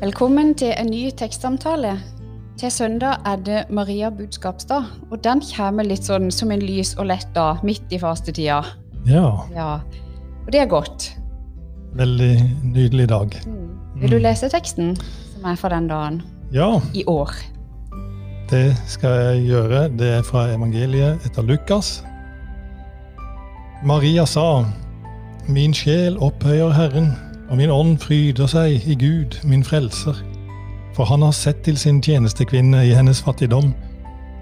Velkommen til en ny tekstsamtale. Til søndag er det Maria budskapsdag, og den kommer litt sånn som en lys og lett dag midt i fastetida. Ja, Ja, og det er godt. veldig nydelig dag. Vil du lese teksten som er fra den dagen Ja, i år? det skal jeg gjøre. Det er fra evangeliet etter Lukas. Maria sa, Min sjel opphøyer Herren, og min ånd fryder seg i Gud, min frelser. For han har sett til sin tjenestekvinne i hennes fattigdom.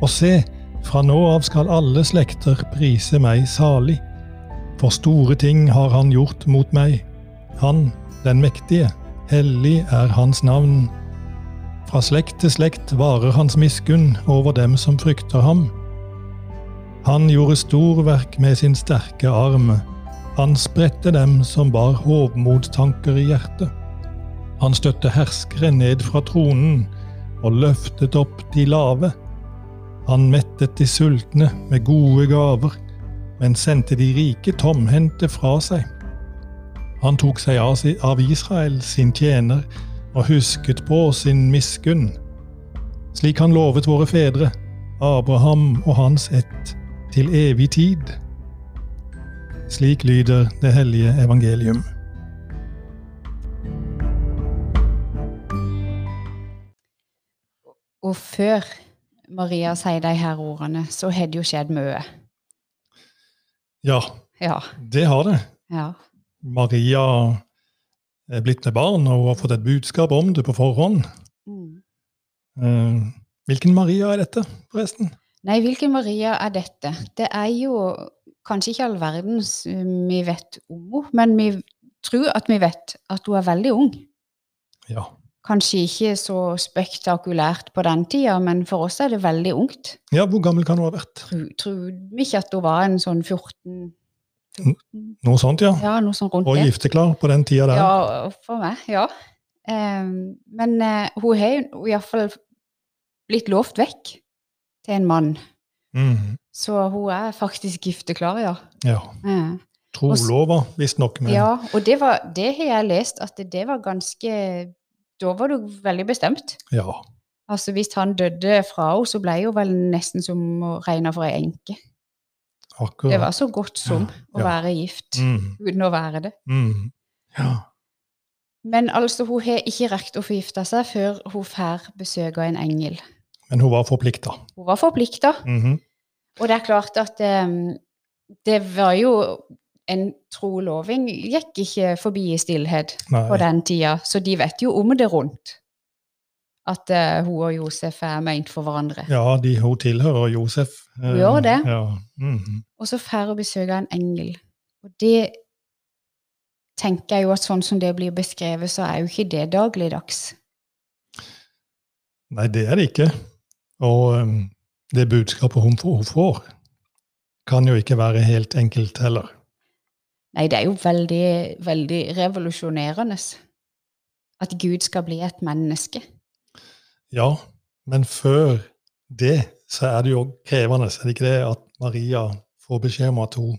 Og se, fra nå av skal alle slekter prise meg salig. For store ting har han gjort mot meg. Han, den mektige, hellig er hans navn. Fra slekt til slekt varer hans miskunn over dem som frykter ham. Han gjorde storverk med sin sterke arm. Han spredte dem som bar hovmodstanker i hjertet. Han støtte herskere ned fra tronen og løftet opp de lave. Han mettet de sultne med gode gaver, men sendte de rike tomhendte fra seg. Han tok seg av Israel, sin tjener, og husket på sin miskunn, slik han lovet våre fedre, Abraham og hans ett, til evig tid. Slik lyder det hellige evangelium. Og før Maria sier de her ordene, så har det jo skjedd mye. Ja, Ja. det har det. ja. Maria er blitt med barn, og hun har fått et budskap om det på forhånd. Mm. Eh, Hvilken Maria er dette, forresten? Nei, hvilken Maria er dette? Det er jo kanskje ikke all verdens eh, vi vet om henne, men vi tror at vi vet at hun er veldig ung. Ja, Kanskje ikke så spektakulært på den tida, men for oss er det veldig ungt. ja hvor gammel kan hun ha vært? Tror, tror vi ikke at hun var en sånn 14 Noe sånt, ja. Ja, noe sånt rundt Og gifteklar på den tida der. Ja, for meg, ja. Ehm, men eh, hun har iallfall blitt lovt vekk til en mann. Mhm. Så hun er faktisk gifteklar, ja. ja. Mm. Trolova, visstnok. Ja, og det, var, det har jeg lest, at det, det var ganske Da var du veldig bestemt. ja. Altså Hvis han døde fra henne, så ble hun vel nesten som å regne for ei enke. Akkurat. Det var så godt som å Ja. være gift mm. uten å være det. Mm. Ja. Men altså, hun har ikke rekt å få gifta seg før hun får besøk av en engel. Men hun var forplikta. Hun var forplikta. Mhm. Og det er klart at um, det var jo En troloving gikk ikke forbi i stillhet Nei. på den tida, så de vet jo om det rundt. At uh, hun og Josef er meint for hverandre. Ja, de, hun tilhører Josef. Hun gjør det. Ja. Mhm. Og så får hun besøk av en engel. Og det tenker jeg jo at sånn som det blir beskrevet, så er jo ikke det dagligdags. Nei, det er det ikke. Og um, det budskapet hun får, kan jo ikke være helt enkelt heller. Nei, det er jo veldig, veldig revolusjonerende. At Gud skal bli et menneske. Ja, men før det så er det jo krevende, er det ikke det, at Maria får beskjed om at hun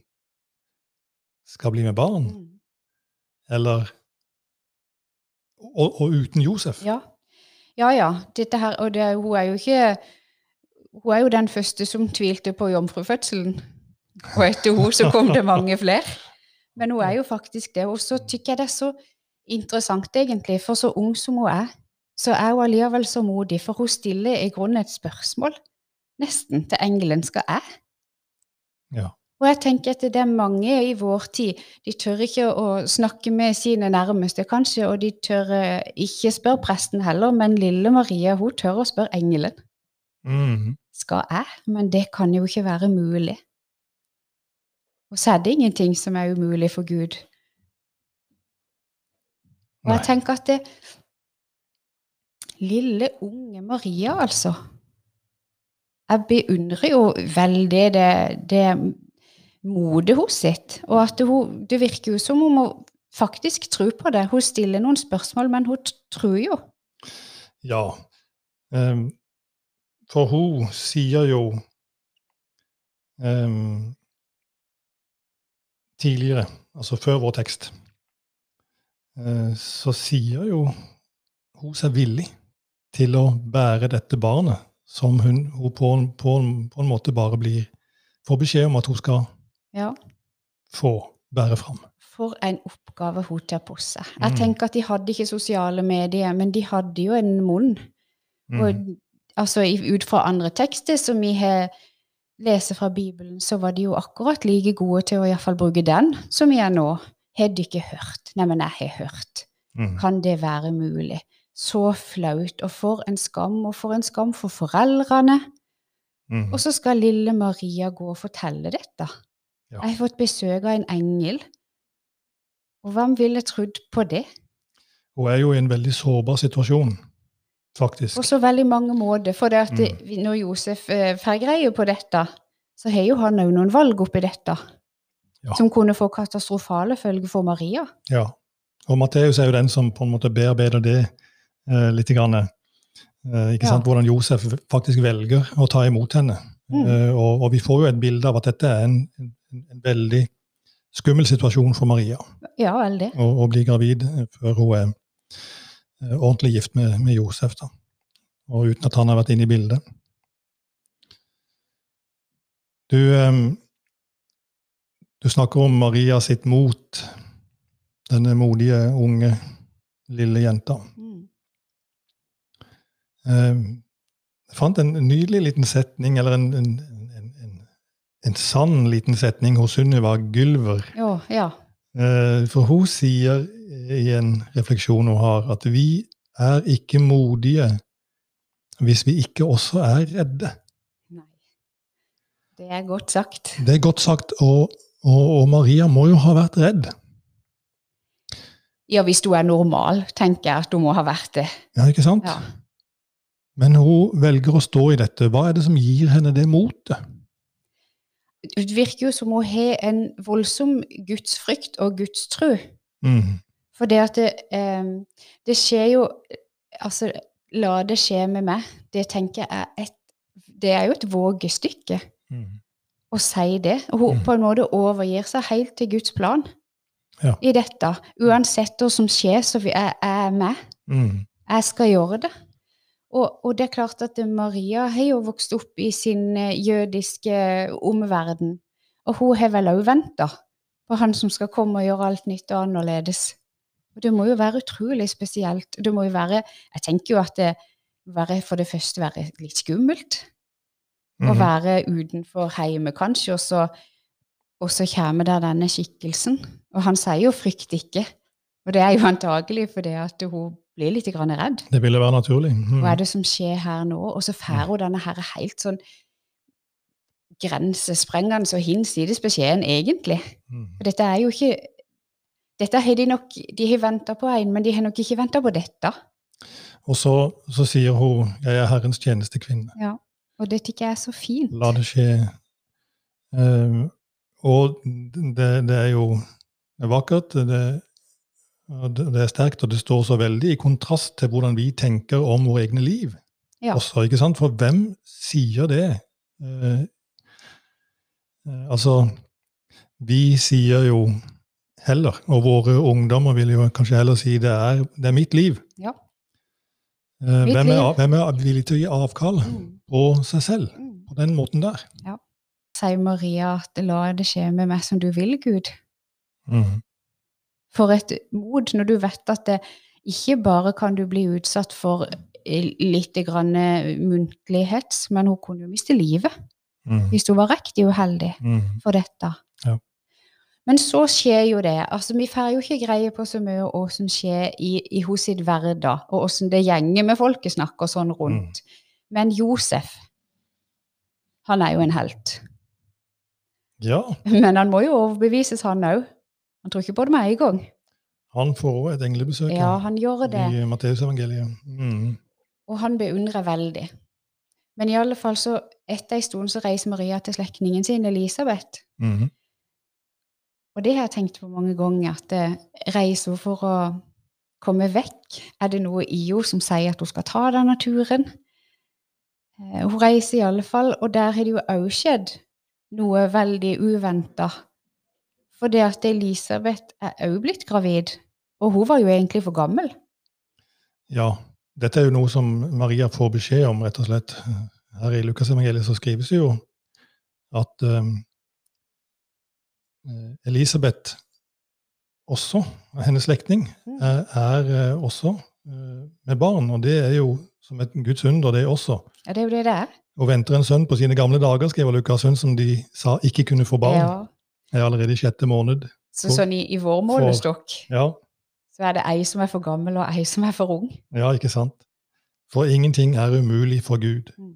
skal bli med barn? Eller Og, og uten Josef? Ja. Ja, ja. Dette her, og det, hun er jo ikke Hun er jo den første som tvilte på jomfrufødselen. Og etter hun så kom det mange flere. Men hun er jo faktisk det. Og så tykker jeg det er så interessant, egentlig, for så ung som hun er, så er hun allikevel så modig, for hun stiller i grunnen et spørsmål, nesten, til engelen skal jeg? Ja. Og jeg tenker at det er mange i vår tid, de tør ikke å snakke med sine nærmeste, kanskje, og de tør eh, ikke spørre presten heller, men lille Maria, hun tør å spørre engelen. Mhm. Skal jeg? Men det kan jo ikke være mulig. Og så er det ingenting som er umulig for Gud. Og jeg tenker at det Lille, unge Maria, altså. Jeg beundrer jo veldig det, det modet hos sitt. Og at hun, det virker jo som om hun faktisk tror på det. Hun stiller noen spørsmål, men hun tror jo. Ja. Um, for hun sier jo um, tidligere, altså før vår tekst, uh, så sier jo hun seg villig til å bære dette barnet, som hun, hun på, en, på, en, på, en, måte bare blir får beskjed om at hun skal ja. få bære fram. For en oppgave hun tar på seg. Jeg Mm. tenker at De hadde ikke sosiale medier, men de hadde jo en munn. Mm. Og altså, ut fra andre tekster som vi har lest fra Bibelen, så var de jo akkurat like gode til å i hvert fall bruke den som vi er nå. Har de ikke hørt? Neimen, jeg har hørt. Mm. Kan det være mulig? Så flaut. Og for en skam, og for en skam for foreldrene. Mm. Og så skal lille Maria gå og fortelle dette. Ja. Jeg har fått besøk av en engel. Og hvem ville trodd på det? Hun er jo i en veldig sårbar situasjon, faktisk. På så veldig mange måter. For det at Mm. når Josef eh, får greie på dette, så har jo han òg noen valg oppi dette. Ja. Som kunne få katastrofale følger for Maria. Ja. Og Matteus er jo den som på en måte bearbeider det eh, litt. Grann, eh, ikke Ja. sant? Hvordan Josef faktisk velger å ta imot henne. Mm. Eh, og, og vi får jo et bilde av at dette er en, en, en veldig skummel situasjon for Maria. Ja, veldig. Å, bli gravid før hun er ordentlig gift med, med Josef. da. Og uten at han har vært inne i bildet. Du, eh, du snakker om Maria sitt mot. Denne modige, unge, lille jenta. Mm. Eh, Jeg fant en nydelig liten setning, eller en, en, en, en, en sann liten setning hos Sunniva Gylver. Jo, ja. Eh, For hun sier i en refleksjon hun har, at vi er ikke modige hvis vi ikke også er redde. Nei. Det er godt sagt. Det er godt sagt, og, og, og Maria må jo ha vært redd. Ja, hvis du er normal, tenker jeg at du må ha vært det. Ja, ikke sant? Ja. Men hun velger å stå i dette. Hva er det som gir henne det motet? Det virker jo som hun har en voldsom gudsfrykt og gudstro. Mm. For det at det, eh, det skjer jo Altså, la det skje med meg. Det tenker jeg er et Det er jo et vågestykke Mm. å si det. Og hun Mm. på en måte overgir seg helt til Guds plan Ja. i dette. Uansett hva som skjer, så vi er jeg er med. Mm. Jeg skal gjøre det. Og, og det er klart at Maria har jo vokst opp i sin eh, jødiske omverden. Og hun har vel òg venta på han som skal komme og gjøre alt nytt og annerledes. Og det må jo være utrolig spesielt. Det må jo være Jeg tenker jo at det være for det første være litt skummelt. Å Mm. være utenfor hjemme, kanskje, og så, og så kommer der denne skikkelsen. Og han sier jo 'frykt ikke'. Og det er jo antagelig fordi at hun blir litt grann redd. Det ville være naturlig. Mm. Hva er det som skjer her nå? Og så får hun denne her helt sånn grensesprengende og hinsides beskjeden, egentlig. Mm. For dette er jo ikke dette har De nok, de har venta på en, men de har nok ikke venta på dette. Og så, så sier hun 'Jeg er Herrens tjenestekvinne'. Ja. Og det jeg er så fint. La det skje. Um, og det, det er jo vakkert. Det det er sterkt, og det står så veldig i kontrast til hvordan vi tenker om våre egne liv. Ja. Også, ikke sant? For hvem sier det? Uh, uh, altså, vi sier jo heller, og våre ungdommer vil jo kanskje heller si det er, det er mitt liv. Ja. Eh, Mitt hvem, er, hvem er villig til å gi avkall Mm. på seg selv Mm. på den måten der? Ja. Sier Maria at 'la det skje med meg som du vil, Gud'. Mm. For et mod når du vet at det ikke bare kan du bli utsatt for eh, litt grann muntlighet, muntlig hets, men hun kunne jo miste livet Mm. hvis hun var riktig uheldig Mm. for dette. Ja. Men så skjer jo det. altså Vi får jo ikke greie på så mye hva som skjer i, i hos sitt hverdag, og åssen det gjenger med folkesnakk og sånn rundt. Men Josef, han er jo en helt. Ja, Men han må jo overbevises, han òg. Han tror ikke på det med en gang. han får også et englebesøk Ja, han gjør det. i Matteusevangeliet. Mm. Og han beundrer veldig. Men i alle fall så, etter en stund så reiser Maria til slektningen sin, Elisabeth. Mm. Og det har jeg tenkt på mange ganger, at eh, reiser hun for å komme vekk? Er det noe i henne som sier at hun skal ta denne turen? Eh, Hun reiser i alle fall, og der har det jo òg skjedd noe veldig uventa. For det at Elisabeth er òg blitt gravid, og hun var jo egentlig for gammel. Ja, dette er jo noe som Maria får beskjed om, rett og slett. Her i Lukasevangeliet så skrives jo at um, Elisabeth også, hennes slektning, Mm. er, eh, også eh, med barn. Og det er jo som et Guds under, det også. Ja, det er jo det det. Og venter en sønn på sine gamle dager, skriver Lukas, sønn som de sa ikke kunne få barn. Ja. Er allerede i sjette måned. Så sånn i, i vår målestokk Ja, så er det ei som er for gammel, og ei som er for ung. ja ikke sant? For ingenting er umulig for Gud. Mm.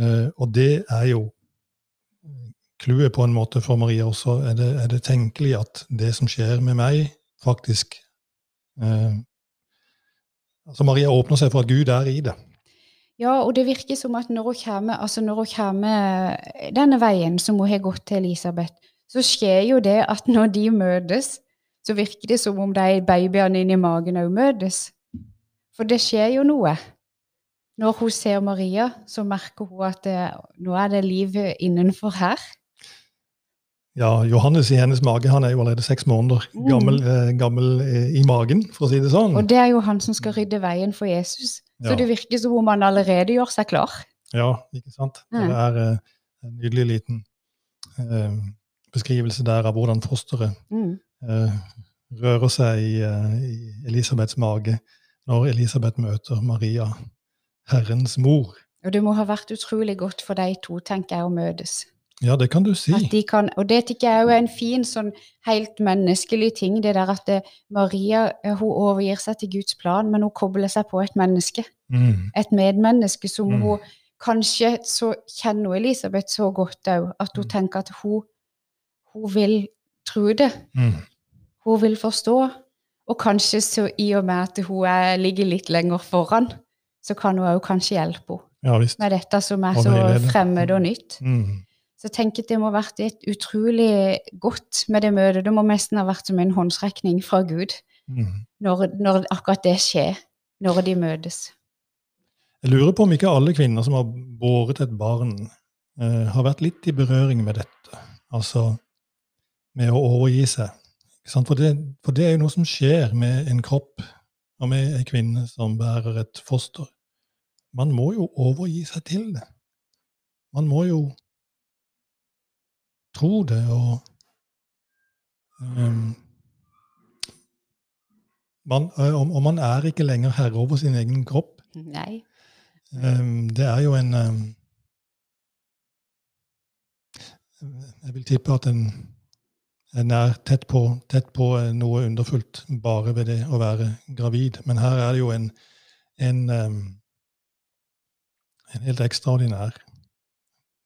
Uh, og det er jo clouet på en måte for Maria også. Er det, er det tenkelig at det som skjer med meg, faktisk eh, Altså Maria åpner seg for at Gud er i det. Ja, og det virker som at når hun kommer, altså når hun kommer denne veien som hun har gått til Elisabeth, så skjer jo det at når de møtes, så virker det som om de babyene inni magen òg møtes. For det skjer jo noe. Når hun ser Maria, så merker hun at det, nå er det liv innenfor her. Ja, Johannes i hennes mage han er jo allerede seks måneder Mm. gammel, eh, gammel eh, i magen, for å si det sånn. Og det er jo han som skal rydde veien for Jesus. Så Ja. det virker som om han allerede gjør seg klar. Ja, ikke sant? Mm. Det er eh, en nydelig liten eh, beskrivelse der av hvordan fosteret Mm. eh, rører seg i, i Elisabeths mage når Elisabeth møter Maria, Herrens mor. Og det må ha vært utrolig godt for de to, tenker jeg, å møtes. Ja, det kan du si. De kan, og det tenker jeg er jo en fin, sånn helt menneskelig ting, det der at det, Maria eh, hun overgir seg til Guds plan, men hun kobler seg på et menneske. Mm. Et medmenneske som Mm. hun Kanskje så kjenner hun Elisabeth så godt òg at hun Mm. tenker at hun, hun vil tro det. Mm. Hun vil forstå. Og kanskje så i og med at hun er, ligger litt lenger foran, så kan hun òg kanskje hjelpe henne Ja med dette som er så fremmed og nytt. Mm. Så jeg tenker at det må ha vært et utrolig godt med det møtet. Det må nesten ha vært som en håndsrekning fra Gud Mm. når, når akkurat det skjer, når de møtes. Jeg lurer på om ikke alle kvinner som har båret et barn, eh, har vært litt i berøring med dette. Altså med å overgi seg. Ikke sant? For, det, for det er jo noe som skjer med en kropp og med ei kvinne som bærer et foster. Man må jo overgi seg til det. Man må jo tro det og um, man, og og man er ikke lenger herre over sin egen kropp. Nei. Um, Det er jo en um, Jeg vil tippe at en, en er tett på, tett på eh, noe underfullt bare ved det å være gravid. Men her er det jo en, en, en helt ekstraordinær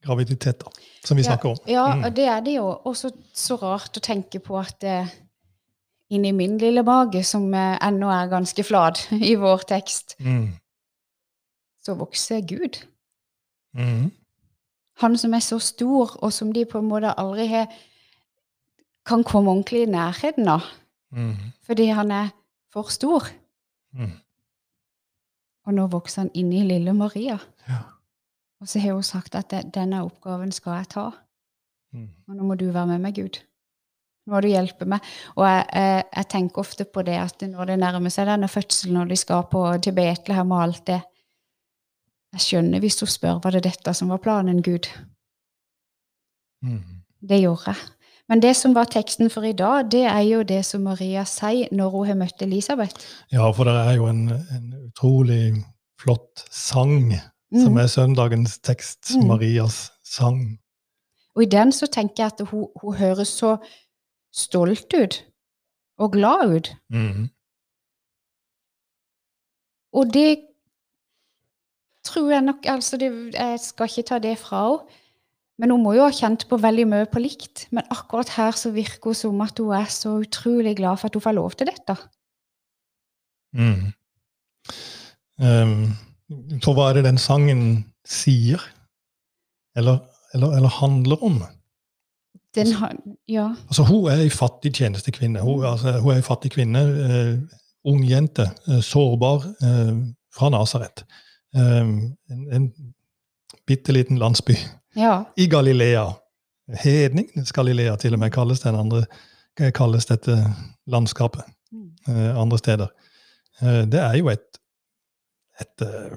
graviditet, da, som vi Ja, snakker om. Ja, Mm. og det er det jo. Og så så rart å tenke på at eh, inni min lille mage, som eh, ennå er ganske flat i vår tekst, Mm. så vokser Gud. Mm. Han som er så stor, og som de på en måte aldri har kan komme ordentlig i nærheten av, Mm. fordi han er for stor. Mm. Og nå vokser han inn i lille Maria. Ja. Og så har hun sagt at det, denne oppgaven skal jeg ta. Mm. Og nå må du være med meg, Gud. Nå må du hjelpe meg. Og jeg, jeg, jeg tenker ofte på det at når det nærmer seg denne fødselen, når de skal på, til Betlehem og alt det Jeg skjønner hvis hun spør var det dette som var planen, Gud. Mm. Det gjorde jeg. Men det som var teksten for i dag, det er jo det som Maria sier når hun har møtt Elisabeth. Ja, for det er jo en, en utrolig flott sang som Mm. er søndagens tekst, Mm. Marias sang. Og i den så tenker jeg at hun, hun høres så stolt ut og glad ut. Mm. Og det tror jeg nok altså det, Jeg skal ikke ta det fra henne. Men hun må jo ha kjent på veldig mye på likt. Men akkurat her så virker hun som at hun er så utrolig glad for at hun får lov til dette. Mm. Um, for hva er det den sangen sier? Eller, eller, eller handler om? Den har, ja. Altså, Hun er ei fattig tjenestekvinne. Hun, altså, hun er ei fattig kvinne, eh, ung jente, eh, sårbar, eh, fra Nasaret. Um, en, en bitte liten landsby ja. i Galilea. Hedningenes Galilea til og med kalles, den andre, kalles dette landskapet Mm. eh, andre steder. Eh, det er jo et et, eh,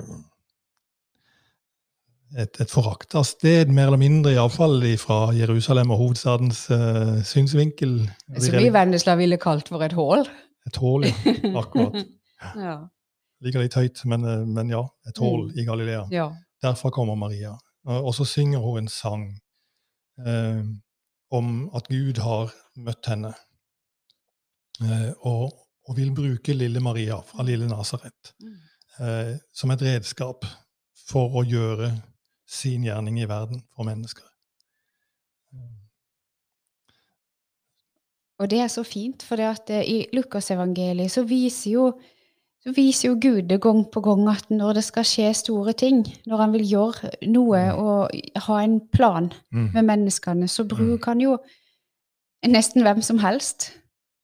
et, et forakta sted, mer eller mindre, iallfall fra Jerusalem og hovedstadens uh, synsvinkel. Som vi i Vennesla ville kalt for et hull? Et hull, ja. Akkurat. ja. Ligger litt høyt, men, men ja. Et hull mm. i Galilea. Ja. Derfra kommer Maria. Og så synger hun en sang eh, om at Gud har møtt henne. Eh, og, og, vil bruke lille Maria fra lille Nasaret mm. Eh, som et redskap for å gjøre sin gjerning i verden for mennesker. Og det er så fint, for eh, i Lukasevangeliet så viser jo så viser jo Gud det gang på gang at når det skal skje store ting, når han vil gjøre noe mm. og ha en plan mm. med menneskene, så bruker han jo nesten hvem som helst.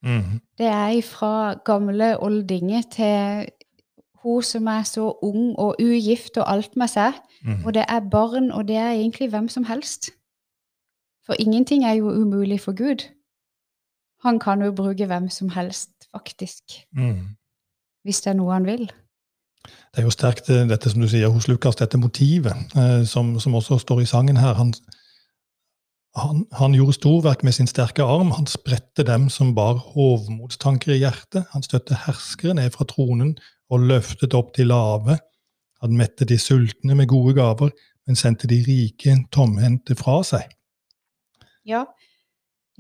Mm. Det er fra gamle oldinger til hun som er så ung og ugift og alt med seg. Mm. Og det er barn, og det er egentlig hvem som helst. For ingenting er jo umulig for Gud. Han kan jo bruke hvem som helst, faktisk. Mm. Hvis det er noe han vil. Det er jo sterkt, eh, dette som du sier hos Lukas, dette motivet, eh, som, som, også står i sangen her. Han, han, han, gjorde storverk med sin sterke arm. Han spredte dem som bar hovmodstanker i hjertet. Han støtte herskere ned fra tronen og løftet opp de lave. Han mettet de sultne med gode gaver, men sendte de rike tomhendte fra seg. Ja,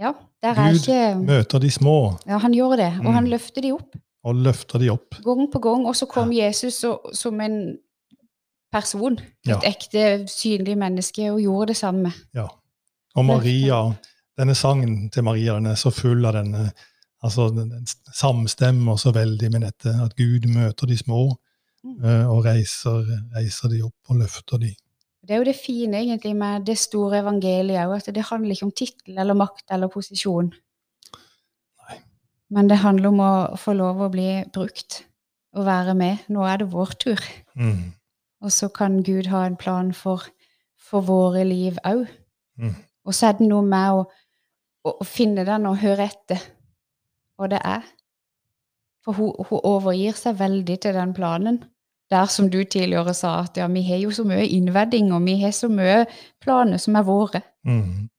ja der er Gud ikke møter de små. Ja, han gjør det, og mm. han løfter de opp. Og løfter de opp. Gang på gang. Og så kom ja. Jesus og, som en person, et ja. ekte, synlig menneske, og gjorde det samme. Ja. Og Maria, denne sangen til Maria den er så full av denne altså den, samstemmer så veldig med dette at Gud møter de små mm. uh, og reiser, reiser, de opp og løfter de. Det er jo det fine egentlig med det store evangeliet òg, at det handler ikke om tittel eller makt eller posisjon. Nei. Men det handler om å få lov å bli brukt og være med. Nå er det vår tur. Mm. Og så kan Gud ha en plan for, for våre liv òg. Mm. Og så er det noe med å, å finne den og høre etter. Og det er. For hun, hun, overgir seg veldig til den planen. Der som du tidligere sa, at ja, vi har jo så mye innvedding, og vi har så mye planer som er våre. Mm.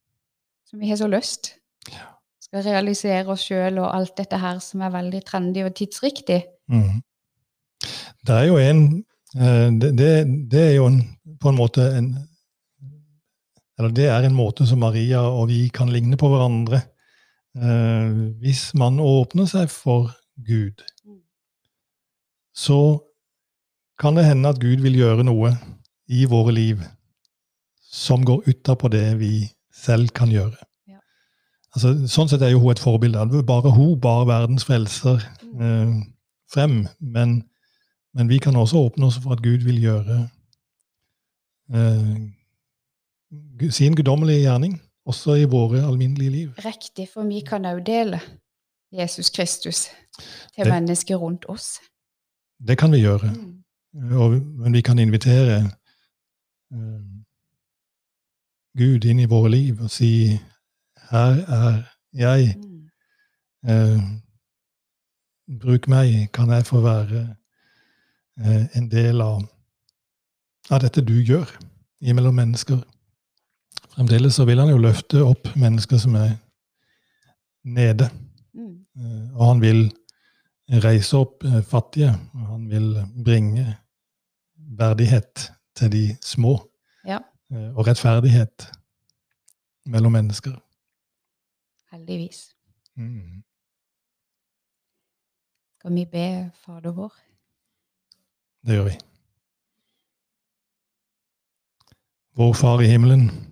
Som vi har så lyst. Ja. Skal realisere oss sjøl og alt dette her som er veldig trendy og tidsriktig. Mm. Det er jo en eh, det, det, det er jo en, på en måte en eller det er en måte som Maria og vi kan ligne på hverandre. Eh, hvis man åpner seg for Gud, så kan det hende at Gud vil gjøre noe i våre liv som går utapå det vi selv kan gjøre. Ja. Altså, sånn sett er jo hun et forbilde. Bare hun bar verdens frelser eh, frem. Men, men, vi kan også åpne oss for at Gud vil gjøre eh, sin guddommelige gjerning, også i våre alminnelige liv. Riktig, for vi kan òg dele Jesus Kristus til det, mennesker rundt oss. Det kan vi gjøre. Mm. Og, men vi kan invitere uh, Gud inn i våre liv og si her er jeg. Mm. Uh, bruk meg, kan jeg få være uh, en del av, av dette du gjør imellom mennesker. Fremdeles så vil han jo løfte opp mennesker som er nede. Mm. Eh, og han vil reise opp eh, fattige, og han vil bringe verdighet til de små. Ja. Eh, og rettferdighet mellom mennesker. Heldigvis. Mm. Skal vi be Fader vår? Det gjør vi. Vår Far i himmelen.